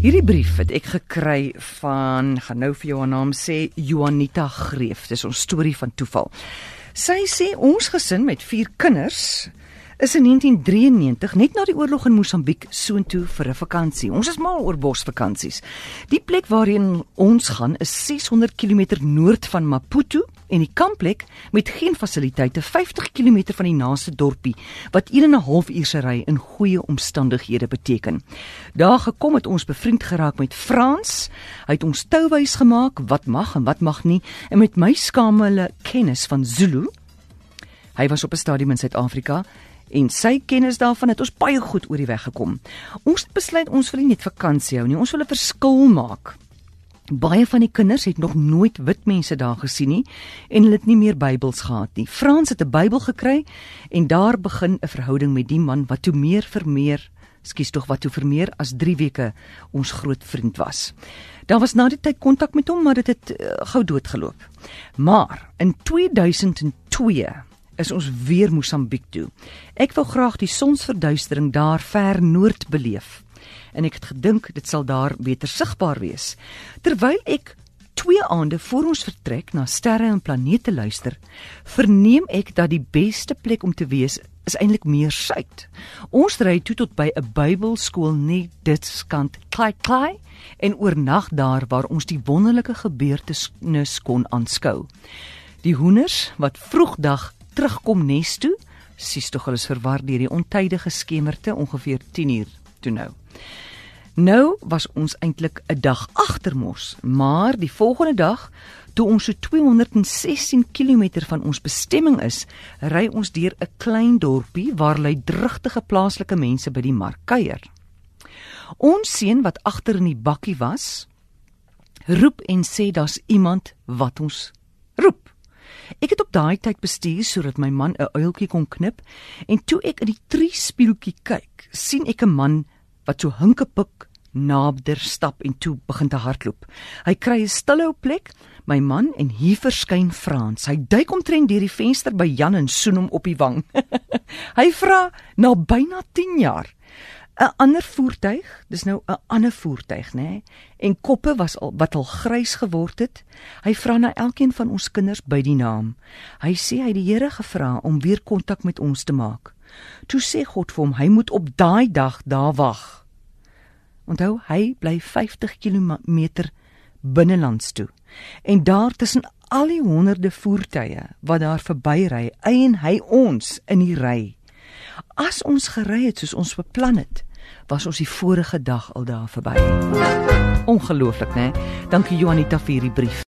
Hierdie brief het ek gekry van gaan nou vir jou haar naam sê Juanita Greef. Dis ons storie van toeval. Sy sê ons gesin met 4 kinders is in 1993 net na die oorlog in Mosambiek soontoe vir 'n vakansie. Ons is mal oor bosvakansies. Die plek waarheen ons gaan is 600 km noord van Maputo en die kampplek met geen fasiliteite 50 km van die naaste dorpie wat 1 en 'n half uur se ry in goeie omstandighede beteken. Daar gekom het ons bevriend geraak met Frans. Hy het ons touwys gemaak wat mag en wat mag nie en met my skamele kennis van Zulu. Hy was op 'n stadium in Suid-Afrika en sy kennis daarvan het ons baie goed oor die weg gekom. Ons het besluit ons wil nie net vakansie hou nie, ons wil 'n verskil maak. Baie van die kinders het nog nooit wit mense daar gesien nie en hulle het nie meer Bybels gehad nie. Frans het 'n Bybel gekry en daar begin 'n verhouding met die man wat toe meer vir meer, skus tog wat toe vir meer as 3 weke ons groot vriend was. Daar was na die tyd kontak met hom, maar dit het uh, gou doodgeloop. Maar in 2002 is ons weer Mosambiek toe. Ek wou graag die sonsverduistering daar ver noord beleef en ek het gedink dit sal daar beter sigbaar wees. Terwyl ek twee aande voor ons vertrek na sterre en planete luister, verneem ek dat die beste plek om te wees is eintlik meer suid. Ons ry toe tot by 'n Bybelskool net dit skant klei klei en oornag daar waar ons die wonderlike gebeurtenis kon aanskou. Die hoenders wat vroegdag terugkom nes toe, sies tog hulle is verward deur die ontydige skemerte ongeveer 10 uur toe nou. Nou was ons eintlik 'n dag agter mos, maar die volgende dag, toe ons so 216 km van ons bestemming is, ry ons deur 'n klein dorpie waar lê drigtige plaaslike mense by die mark kuier. Ons seun wat agter in die bakkie was, roep en sê daar's iemand wat ons roep. Ek het op daai tyd bestuur sodat my man 'n uiltjie kon knip en toe ek in die triespieeltjie kyk, sien ek 'n man wat so hinkepik nader stap en toe begin te hardloop. Hy kry 'n stille plek, my man en hier verskyn Frans. Hy duik omtrent deur die venster by Jan en soen hom op die wang. hy vra na byna 10 jaar 'n ander voertuig, dis nou 'n ander voertuig, nê? Nee? En koppe was al wat al grys geword het. Hy vra na elkeen van ons kinders by die naam. Hy sê hy het die Here gevra om weer kontak met ons te maak. Toe sê God vir hom, hy moet op daai dag daar wag. Onthou, hy bly 50 km binnelands toe. En daar tussen al die honderde voertuie wat daar verbyry, eien hy ons in die ry. As ons gery het soos ons beplan het, was ons die vorige dag al daar verby. Ongelooflik, né? Dankie Juanita vir die brief.